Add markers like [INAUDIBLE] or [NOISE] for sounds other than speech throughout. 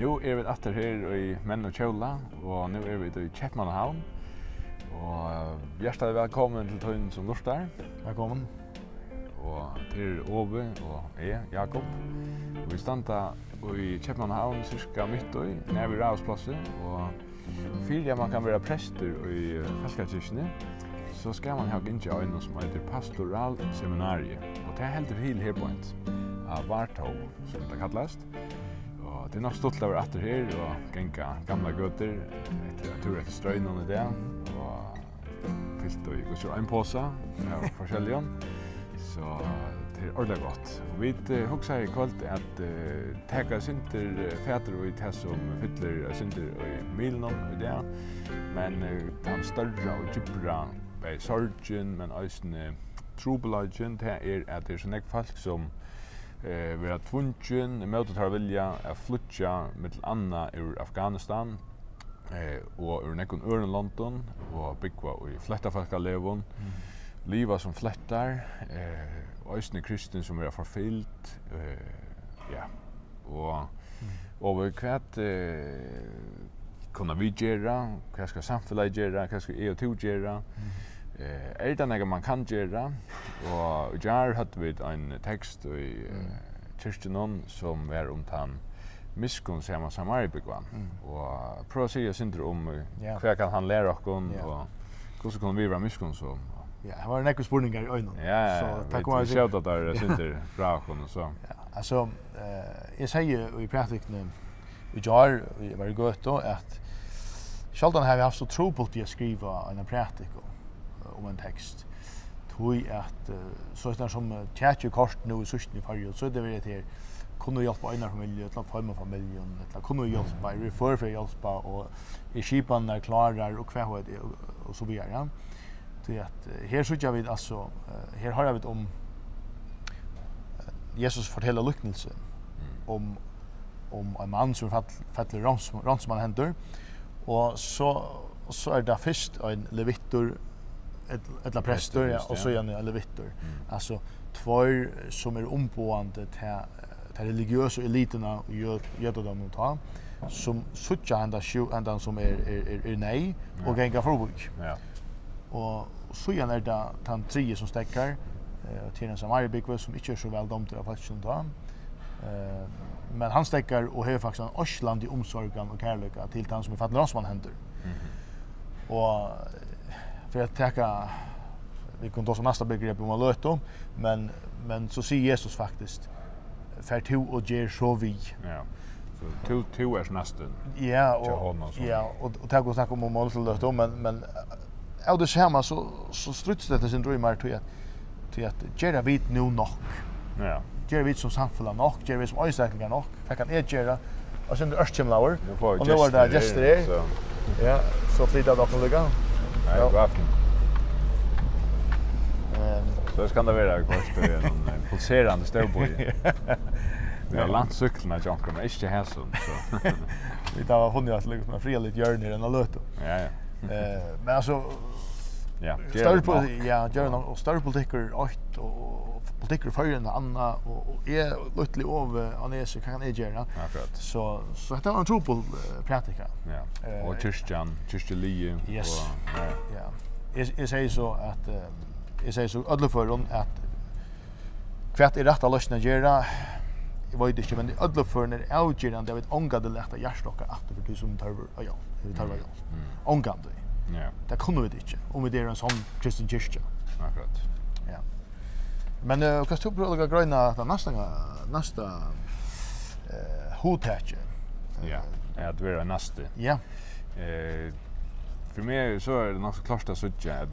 Nu er vi etter her i Menn og Kjola, og nu er vi i Kjeppmannhavn. Og hjertelig velkommen til tøyen som lortar. Velkommen. Og til Åbe og jeg, Jakob. Og vi standa i Kjeppmannhavn, cirka midt i, nær vi rævsplasset. Og fyrir man kan være prester i Falskakirkene, så skal man ha gynnt av en som heter Pastoral Seminarie. Og det er helt til her på en Av Vartov, som det kallast. Og det er nok stått over atter her, og genka gamla gøter, etter en tur etter strøynen i det. Og fyllt og gikk og en påsa, av forskjellige. Så det er ordentlig godt. Vi husker i kvöld at uh, teka sinter fæter og i det som fyller sinter i milen og i det. Men uh, den større og djupere bei sorgen men eisne trubelagen det er at det er sånn folk som eh vera tvungen møta har vilja at flutja mittel anna ur Afghanistan eh og ur nekkun ur London og byggva og fletta folk levon mm. liva som flettar eh eisne kristen som vera forfyllt eh ja og mm. og kvært eh kunna vi gera hva ska samfellet gera hva ska EU to gera mm. Eh, er det noe man kan göra? Och jar hade vi en text i kyrkan någon som var om han miskun som man samar i begvan. Och prova sig syndrom om hur kan han lära yeah. och hur ska vi vara miskun så Ja, det [LAUGHS] var några spurningar i ögonen. Ja, så tack at det. er där synter bra och så. Ja, alltså eh jag säger i praktiken i jar var det gott då att Sjaldan har vi haft så tro på att skriva en praktik om en tekst. Tui at så er det som tjætje kort nå i sørsten i fargen, så er det veldig til kunne hjelpe einar familie, etla forma familie, eller kunne hjelpe, er forfer hjelpa, og er skipan er klarar, og hva hva og så videre. Ja. Tui at her sørger vi, altså, her har vi om Jesus forteller lyknelse, om om en mann som faller ransmann hendur, og så, så er det først en levittor eller präster ja, och så igen eller vittor. Mm. Alltså två som är omboende till till religiösa eliterna och gör gör dem att ta som söker ända sju ända som är är är, är nej och gänga förbok. Ja. Och så igen är det tant tre som stäcker eh till en Samaria som inte är så väl dömd av faktiskt då. Eh men han stäcker och har faktiskt en Osland i omsorgen och kärleken till han som i fattigdomsman händer. Mm. Och för att täcka vi kunde som nästa begrepp om att om men men så säger Jesus faktiskt för to och ger så vi. Ja. Så to to är nästan. Ja och ja och och ta och snacka om mål så löt om men men av det schema så så struts det sin drömmar till att till att göra vid nu nog. Ja. Gjør vi som samfunnet nok, gjør vi som ösäkliga nok, Jag kan jeg gjøre? och sen det Ørstkjemlauer, Och nu var det Gjester her. Ja, så flyttet dere lykke. Ja. God aften. Så ska det vara kvart och en pulserande stövboj. [LAUGHS] Vi har langt cykeln att jankar men inte här så. [LAUGHS] Vi tar hon ju att lägga med fria lite hjörn i den här löten. Ja, ja. Eh, men alltså Ja, större på ja, gör någon större politiker åt och politik och förr än andra och är lutlig av Anes kan jag göra. Akkurat. Så så heter han tropol praktika. Ja. Och Christian, Christian Lee och ja. Ja. Jag säger så att jag säger så alla förrun att kvärt är rätta lösna göra jag vet inte men det alla för när algeran det vet ångade lätta hjärtstocka efter för du som tar ja ja det tar väl ångade ja det kunne vi ikke, om vi er en sånn kristen kyrkja. akkurat Men uh, kan du prøve å grønne at nästa nästa eh hodtetje? Ja, at vi er neste. Ja. Eh för mig så är det nog så klart att söka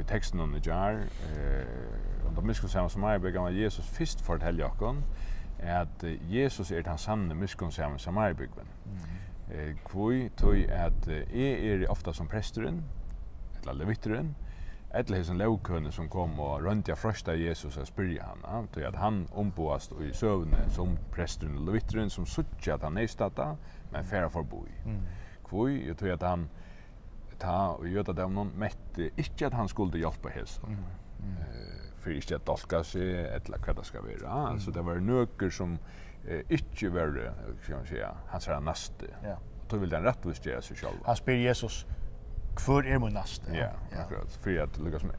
i texten om det jar eh och då miskunn samma som mig began Jesus först fortälja Jakob att Jesus är den sanne miskunn samma som mig Mm. Eh kvoi tog at är er ofta som presteren, eller leviteren Eller hesen lovkønne som kom og røntja jeg frøsta Jesus og spyrja han, til at han omboast i søvne som presteren og lovitteren som suttja at han neistata, men færa forboi. Mm. Kvoi, jeg tog at han ta og gjøta dem noen mette ikkje at han skulle hjelpa hesen. Mm. Mm. Uh, for ikke at dolka seg, eller hva det skal være. Mm. Det var nøkker som eh, ikke var, skal man si, hans herre naste. Ja. Og tog vil den rettvist gjøre seg selv. Han spyr Jesus, Hvor er min neste? Ja, akkurat. För att lyckas med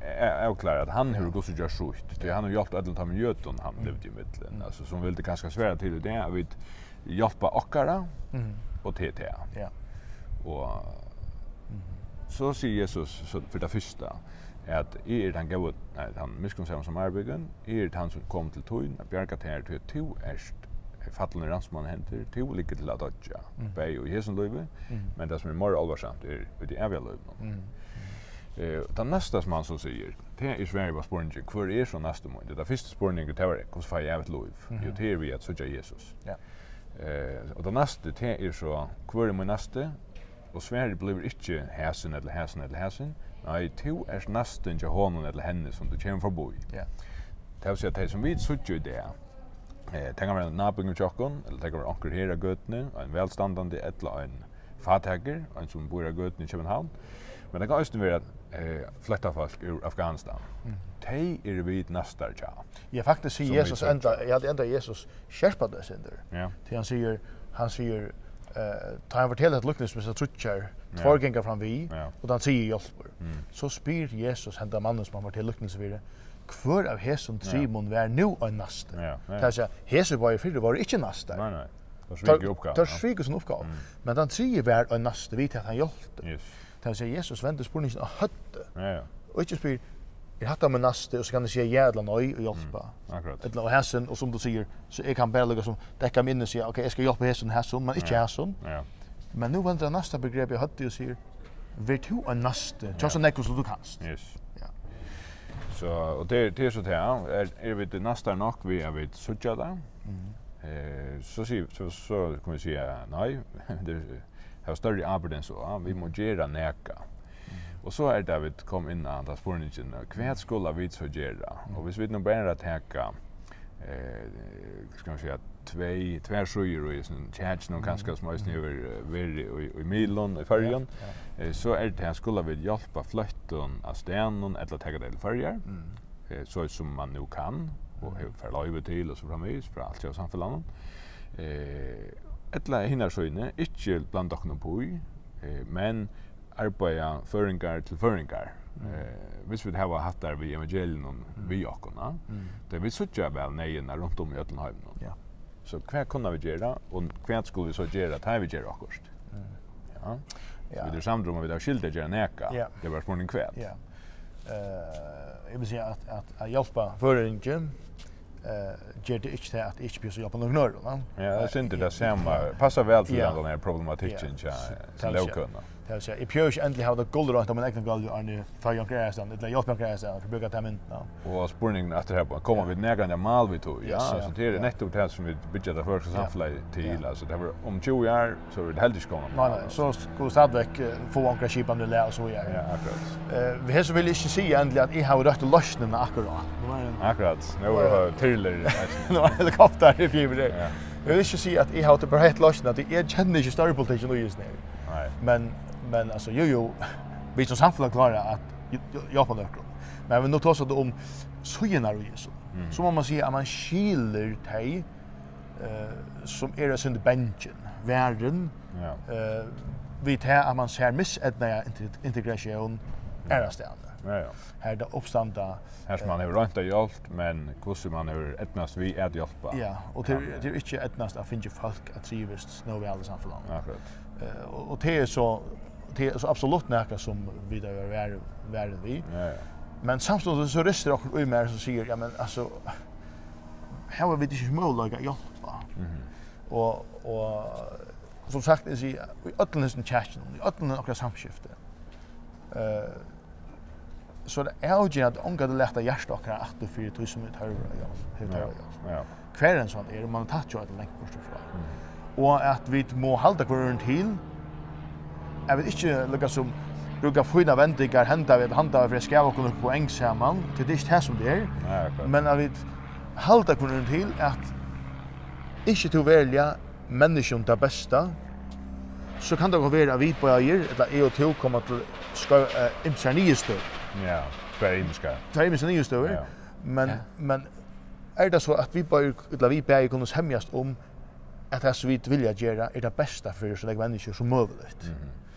avklara att han hur går så gör sjukt. Det han har hjälpt att ta med jötun han levde ju mitten. Alltså som ville kanske svära till det är vi hjälpa okkara mm. och TT. Ja. Och så säger Jesus så för det första at er han gav, nei, han miskunnsam som arbeidgen, er han som kom til tøyn, at bjerga til her til to erst fallen i ransmann henter, to ligger til at dodja, mm. beg og hesen løyve, mm. men det som er mer alvarsamt er i de evige. Mm. Eh, det nästa som han så säger, det är Sverige var spårningen, kvar är så nästa mån. Det första spårningen det var, hur får jag ett liv? Jo, det är vi att söka Jesus. Ja. Eh, och det nästa, det är så, kvar är min nästa, och Sverige blir inte häsen eller häsen eller häsen, nej, to är nästa inte honom eller henne som du kommer förbi. Ja. Det vill säga, det som vi söker i det, Eh, tänker man en nabung jokkon, eller tänker man onkel här i Götene, en välstandande eller en fathäger, en som bor i Götene i Köpenhamn. Men det kan också vara eh flytta folk ur Afghanistan. Mm. Tej är vid nästa ja. Ja faktiskt säger Jesus ända jag hade ända Jesus skärpa det sen. Ja. Till han säger han säger eh ta han fortäller att Lukas med så trutcher två gånger fram vi och han säger hjälper. Mm. Så spyr Jesus hända mannen som han var till Lukas vidare kvör av hesum trimon var nu en nasta. Ja, ja. Tað sé hesu var fyrir var ikki nasta. Nei, nei. Tar svikur sin uppgåva. Men den tredje var en nasta vit at han hjälpte. Yes. Tað sé Jesus vendur spurningin á høttu. Ja, ja. Og ikki spyr Jeg hatt av min neste, og så kan jeg si ja eller nøy og hjelpe. Mm, akkurat. Eller og hæsen, og som du sier, så jeg kan bare som dekka meg inn og si, ok, jeg skal hjelpe hessen, hæsen, men ikke hæsen. Ja. Men nu venter jeg neste begrep jeg høtte og sier, vet du en neste, tja så nekko som du kanst. Yes. Så och det det är så det är är vi det nästa nok vi är vid så där. Eh så ser så, så kan vi säga nej, [LAUGHS] det har större arbeten så ja, vi måste göra näka. Och så är David kom in att att förningen kvärt skulle vi så göra. Och vi vet nog bara att häcka eh ska man säga två två sjöar och sån chats någon kanske som måste över över i Milan i färjan Eh så är det här skulle vi hjälpa flötten av stenen eller ta det till eh, så som man nu kan och hur för lov till och så framvis för allt jag samfällan eh ettla hinna sjøne ikkje bland dokkna på eh men arbeida føringar til føringar. Eh hvis vi hava hatt der vi evangelion vi okkurna det vi søkja vel nei rundt om i Øtlandheim ja. Så hva kunne vi gjøre, og hva skulle vi så gjøre, tar vi gjøre akkurat. Mm. Ja. Ja. Så vi er samdrom og vi har skilt det gjøre neka. Ja. Det var spørning hva. Ja. Uh, jeg vil si at, at, at hjelpa føringen, eh ger det inte att inte blir så jobba nog norr va. Ja, det synd det samma. Passar väl till den här problematiken ja. Till lokalna. Det vill säga, jag pjörs äntligen har det guld runt om en egen guld och nu för jag gräs den. Det jag jag gräs den för bygga ta min. Och spårningen efter här på kommer vi nära den mal vi tog. Ja, så det är netto det som vi bygger det första samfället till alltså det var om 20 år så är det helt skön. Nej nej, så skulle Sadvek få ankra crash under lä och så ja. Ja, akkurat. Eh vi har så vill inte se äntligen att jag har rätt lösnen akkurat. Akkurat. Nu är det thriller. Nu är [LAUGHS] det kopter i fjärde. Jag vill inte säga att jag har det bara helt lösnen att jag känner inte större politiken just nu. Nej. Men men alltså jo jo vi som samfällt klara att hjälpa några. Men vi nu tar så det om sujenar och Jesus. Mm. Så må man säga att man skiler dig eh som är det under benchen, världen. Ja. Eh vi tar att man ser miss att när integration är det ständ. Ja ja. Här det uppstanda. Här som man har inte hjälpt men hur man har etnast vi att hjälpa. Ja, och det det är inte etnast att finna folk att trivas nu vi alla samfällan. Ja, klart. Eh och det är så det är så absolut näka som vi där är värre vi. Ja, ja. Men samstundes så ryster och i mer så säger ja men alltså här har vi det ju möjligt att hjälpa. Mhm. Och och som sagt är i öllen är kärchen i öllen och samskifte. Eh så det är ju att onka det lätta hjärtstockar att du för som ut höra ja. Hur Ja. Ja. Kvar en sån är man tatt ju att länk bort ifrån. Och att vi må halda kvar runt till jeg vil ikke lukka som brukar fina vendinger, henda vi handa vi ska och kunna på poeng saman til det er ikke det som det är men jag vet halda kunna till att inte to välja människan det bästa så kan det gå være at vi på eier, eller jeg EU till komma till ska imsa nye støv. ja kvar Det er imsa nya stöd men men är det så att vi bara eller vi bara kunna hemjast om att det som vi vilja göra är det bästa för så där människor som möjligt mm -hmm.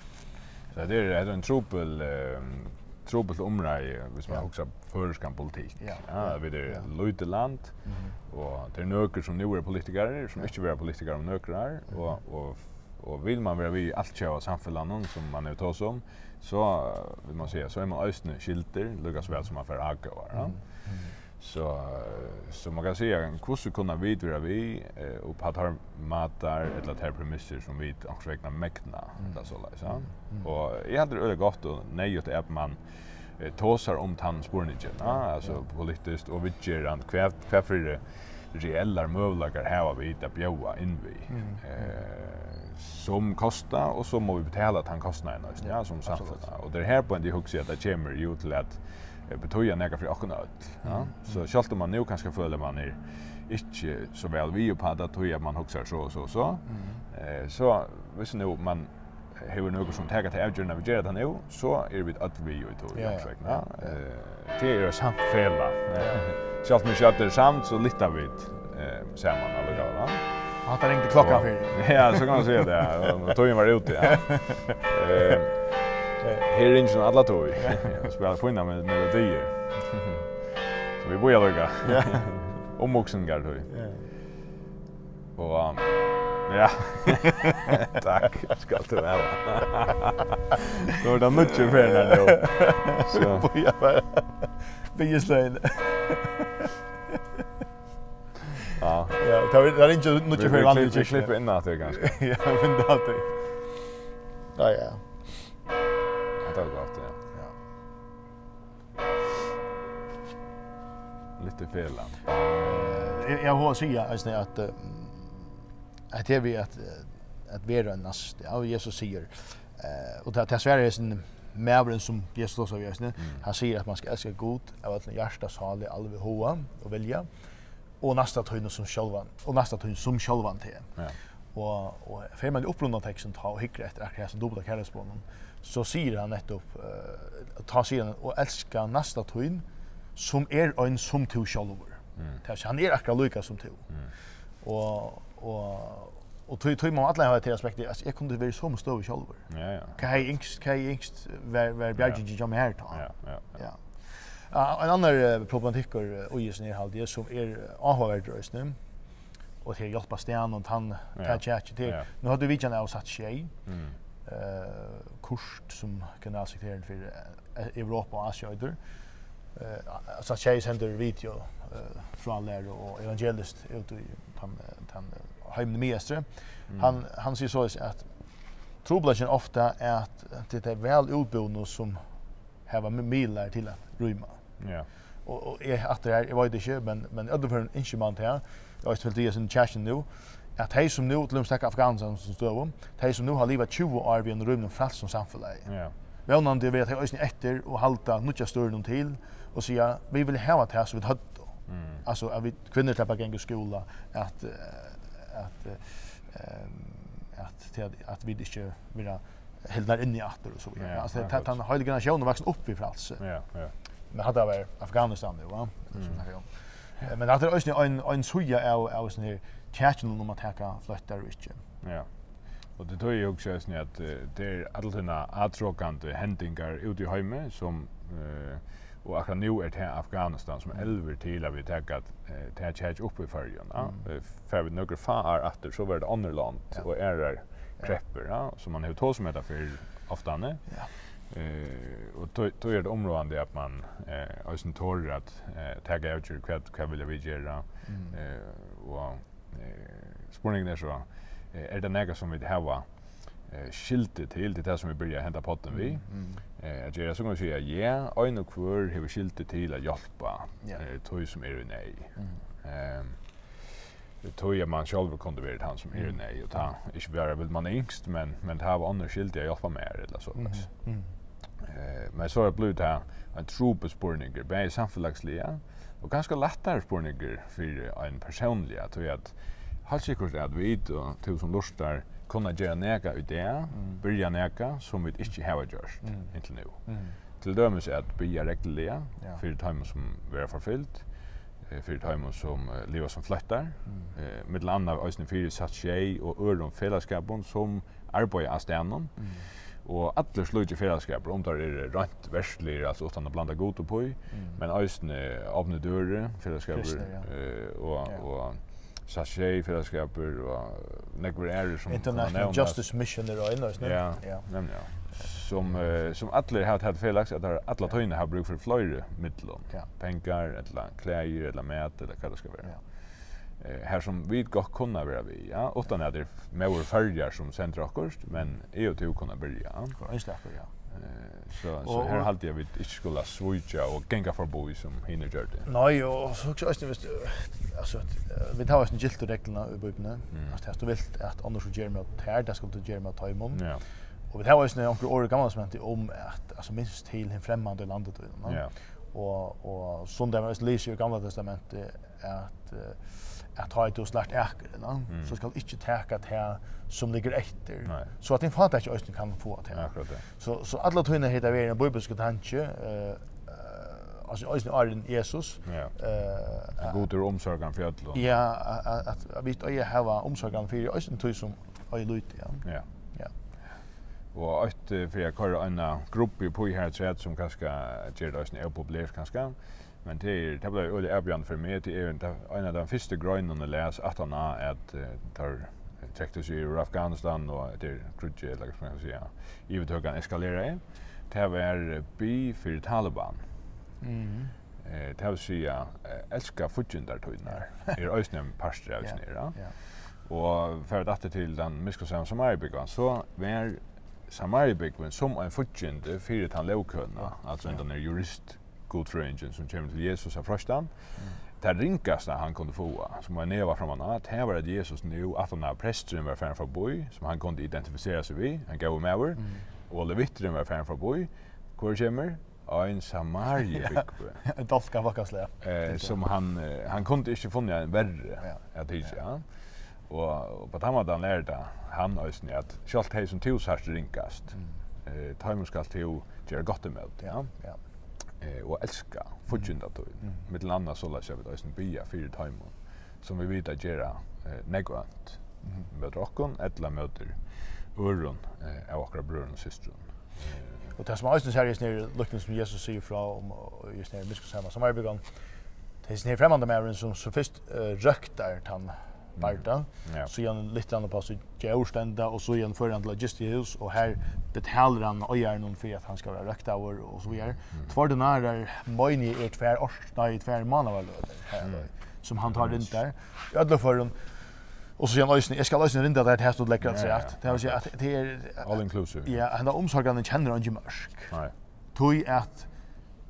Så det är en trubbel trubbel omrai hvis man hugsar førskan politik. Ja, ja vi det lite land och det är nöker som nu är politiker som inte vill politiker om nöker är och och och vill man vara vi allt tjäva samhällen som man är tas om så vill man säga så är man östne skilter lukas väl som man för aga va. Ja? Mm. Så så man kan säga en kurs kunna vidare vi och på har matar eller här premisser som vi också räkna mäkna eller så där så. Och jag hade det gott och nej att är man tosar om tandspårningen, ja, alltså politiskt och vidger han för det reella möjligheter här har vi att bjöa in vi. Eh som kostar och så måste vi betala att han kostar en ja, som samhället. Och det här på en det hooks att det kommer ju till att betyder något för och något. Ja. Så skalt man nu kanske följer man är inte så väl vi på att tror man hugger så så så. Eh så visst nu man hur något som tagar till avgörna vi gör det nu så är vi att vi i tog jag ja. Eh det är samt fel va. Skalt köpte det samt så litar vi eh samman alla då va. Han tar inte klockan för. [LAUGHS] Ja, så kan man säga det. Tog var ute. [LAUGHS] Eh Här är ingen alla tog. [LAUGHS] Jag spelar på med melodier. Så vi börjar lugga. [LAUGHS] Om vuxen gard tog. Och ja. [LAUGHS] Tack. Ska du väl. Då är det mycket för när nu. Så börjar bara. Vi är slöjn. Ja. Ja, det är inte mycket för vanligt. Vi klipper in det ganska. Ja, men det är alltid. Ja, ja. Det var gott, ja. ja. Lite fel. Uh, jag har säga alltså att uh, att det vi att att vi är. Ja, Jesus säger eh och det här Sverige är sin mävren som Jesus sa vi är Han säger att man ska älska god av att hjärta sale alve hoa och välja och nästa tunn som självan och nästa tunn som självan till. Ja. Och och för man upplunda texten ta och hyckra efter att det här så dubbla kärleksbånden så sier han nettopp, uh, ta sier han, og elska næsta tøyn, som er ein som to sjálfur. Mm. Tæs, han er akkurat lykka som to. Mm. Og, og, og tøy, tøy må alle ha til aspektet, altså, jeg kunne være som støv sjálfur. Ja, ja. Hva er yngst, hva er yngst, hver, hver bjergjeng ja. jeg her ta. Ja, ja, ja. ja. Uh, en annan uh, problematik och uh, i sin halde som är avhörd rösten och det hjälpa sten och han tar chat till. Nu har du vidjan av satt tjej. Mm eh kurs som generalsekreteraren för Europa och Asien öder. Eh så Chase händer video eh från lär och evangelist ut i han han hemne mestre. Han han säger så att troblagen ofta är att det är väl utbildade som har milar till att rymma. Ja. Och och är att det är jag vet inte men men för inte man här. Jag har spelat i sin chatten nu at hei som nu, til å snakke Afghanistan som støv om, hei som nu har livet 20 år vi en rymden frals som samfunnet. Ja. Vånande vet hei òsne etter og halta nutja størren til og sier, vi vil heva det her som vi hadde. Mm. Altså, at vi kvinner slipper genge skola, at, at, at, at, at vi ikke vil ha helt där inne i åter och så vidare. Ja, alltså det han har ju generationer vuxit upp i Frals. Ja, ja. Men hade varit Afghanistan nu, va? Som snackar om. Men hade det är en en soja av, av sån här tjäken om att hacka flötter och inte. Ja. Och det tror ju också är snett att det är alltidna atråkande händingar ute i hemme som eh och akkurat nu är det Afghanistan som elver till att vi tänker att det här tjäken uppe i färgen. Ja. För vi några far efter så var det andra land och är där krepper ja, som man har tagit som heter för ofta. Ja. Eh och då då är det områdande att man eh ösen tårar att eh tagga ut hur kvad kvad vill vi göra eh och eh spurningen är så är det något som vi har eh skiltet till det där som vi börjar hända potten vi. Eh att jag så kan säga ja, en och kvar har skiltet till att hjälpa. Eh tog som är nej. Ehm det tog jag man själv kunde vara han som är nej och ta inte bara vill man yngst men men det här var andra skilt jag hjälpa mer eller så. Mm. Eh men så har det blivit här en trope spurninger, bare samfunnslige, og ganske lettere spurninger for en personlig, at vi at Halt sikkert at vi og til som lustar kunna gjøre nega i det, mm. byrja nega som vi ikke har gjort mm. inntil nu. Mm. Til dømes at byrja reglelige, ja. for tøymen som vi er forfyllt, för tøymen som uh, lever som flyttar, mm. uh, mittel anna ösnen fyrir satt tjej og öron fellesskapon som arbetar av stenen. Mm Og allir slutje fellesskaper, om det er rent verslig, altså utan å blanda gott på, mm. men øysene åpne dører, fellesskaper, eh og, og sachet fellesskaper, og nekver ærer som... International Justice Mission er øyne, øyne. Ja, ja. ja. Som, uh, som allir har hatt felax at alle tøyne har bruk for fløyre middelån. Ja. Pengar, eller klæger, eller mat eller hva det skal være. Ja eh här som vi gott kunna vara vi ja utan att det är mer färger som centra kost men är ju till kunna börja ja släpper ja så så här har jag vid inte skulle switcha och gänga för boys som hinner gjort det. Nej, och så också alltså visst alltså vi tar oss en gilt reglerna i bubben. Alltså det är vilt att annars skulle Jeremy att här det skulle Jeremy att ta imon. Ja. Och vi tar oss en onkel år gammal som inte om att alltså minst till en främmande landet då. Ja. Och och som det var läser i gamla testamentet att att ha ett och snart äkare, no? mm. så ska inte täcka det här som ligger efter. Så att en fanta inte östen kan få att här. Akkurat det. Så, så alla tunna heter vi en bibelska tanke, eh, alltså östen är den Jesus. Ja. Eh, en god omsorgan för ödlån. Ja, att, vi att vi inte har omsorgan för östen tog som öj lute. Ja. ja. ja. Og øyt fyrir jeg kører en gruppe på her træt som kanskje gjør det også en populært kanskje. Men det er det blir øde erbjørn for meg til en av de første grønnene les at han har at tar trekte seg i Afghanistan og det er krutje, eller hva man kan si, ivetøkene eskalerer inn. Det var by for Taliban. Mm. Eh, det vil si at elsker futjendertøyene er øyne en parster av snir. Ja. Og for at det til den miskonserven Samaribyggen, så var Samaribyggen som en futjende fyrir tan leukøna, altså en jurist god frøyngen som kommer till Jesus av frøstan, Mm. Det ringaste han kunde få, som var neva från honom, att här var det Jesus nu, at han av presteren var färgen från boi, som han kunde identifiera sig vi, han gav med over, mm. och levittren var färgen fra boi, hvor kommer, en samarie bygbe. En dalska vakkasle. Eh, som han, han kunde inte funnet en värre, ja. jag tycker, ja. Og, på den måten lærte han også, at selv de som tog sørst ringast, mm. eh, tøymer skal til å gjøre godt imot. Ja, ja eh och älska fudgenda då. Mm. Med landa så läs jag vid ösen bya för det hem som vi vet att göra eh negant. Mm. Med rockon ettla möter urron eh av våra bröder och systrar. Och det som är ösen seriöst nu lukten som Jesus säger fra om just när vi som är begon. Det är sin främmande med som så först röktar han Barta. Ja. Så han lite andra på sig Georgstenda och så igen föran till Logistics och här betalar han ojärn för att han ska vara rökt av och så vidare. Mm. Två den här Moini är tvär årsna i tvär månader här som han tar runt där. Ödla för den Och så igen ösn, jag ska lösa in där det här stod läckert så att det var att det är all inclusive. Ja, han har omsorgen känner han ju mörsk. Nej. Tui att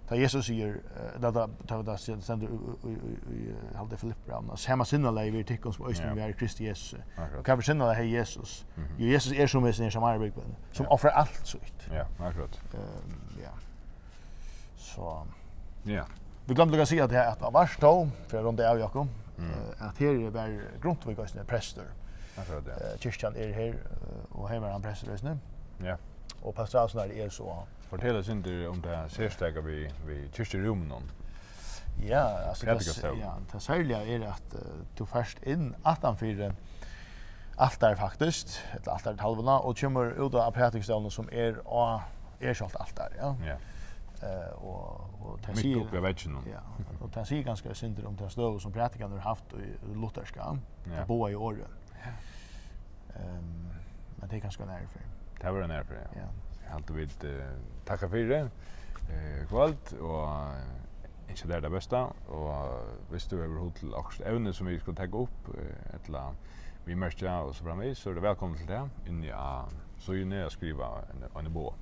Ta Jesus sier, da da ta da sender i halde Filipp Filippbrann, og hemma sinna lei vi tikkum som øysning vi er Kristi Jesus. Og kan vi sinna lei Jesus. Jo Jesus er som sin som arbeid, som offrar alt så ut. Ja, akkurat. Ehm ja. Så ja. Vi glemte å si at det er et av Varstå, for jeg rundt av Jakob, at her er var Grundtvig og prester. Akkurat, ja. Kyrkjan er her, og her er han prester, Ja og pastorasen der er så. Fortell oss inte om det särstäga vi vi kyrkorummen om. Ja, alltså det ja, det särliga är att du först in attan för altar faktiskt, ett altar halvna och kommer ut av apatiksdalen som är a är självt altar, ja. Ja. Eh och och det ser upp i väggen. Ja. Och det ser ganska synd om det stöv som pratikanter har haft i lutherska. Det boa i åren. Ehm men det är ganska nära för. Det var en erfare, ja. Jeg halte vi takka fyrir eh, kvalt og ikke det er det beste, og hvis du er hod til akkurat evne som vi skulle tegge opp, eller vi mørkja og så framme, så er det velkommen til det, inni a, så er jeg skriva en, en bo.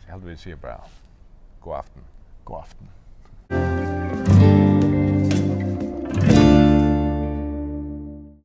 Så helt vi sier bara, god aften. God aften.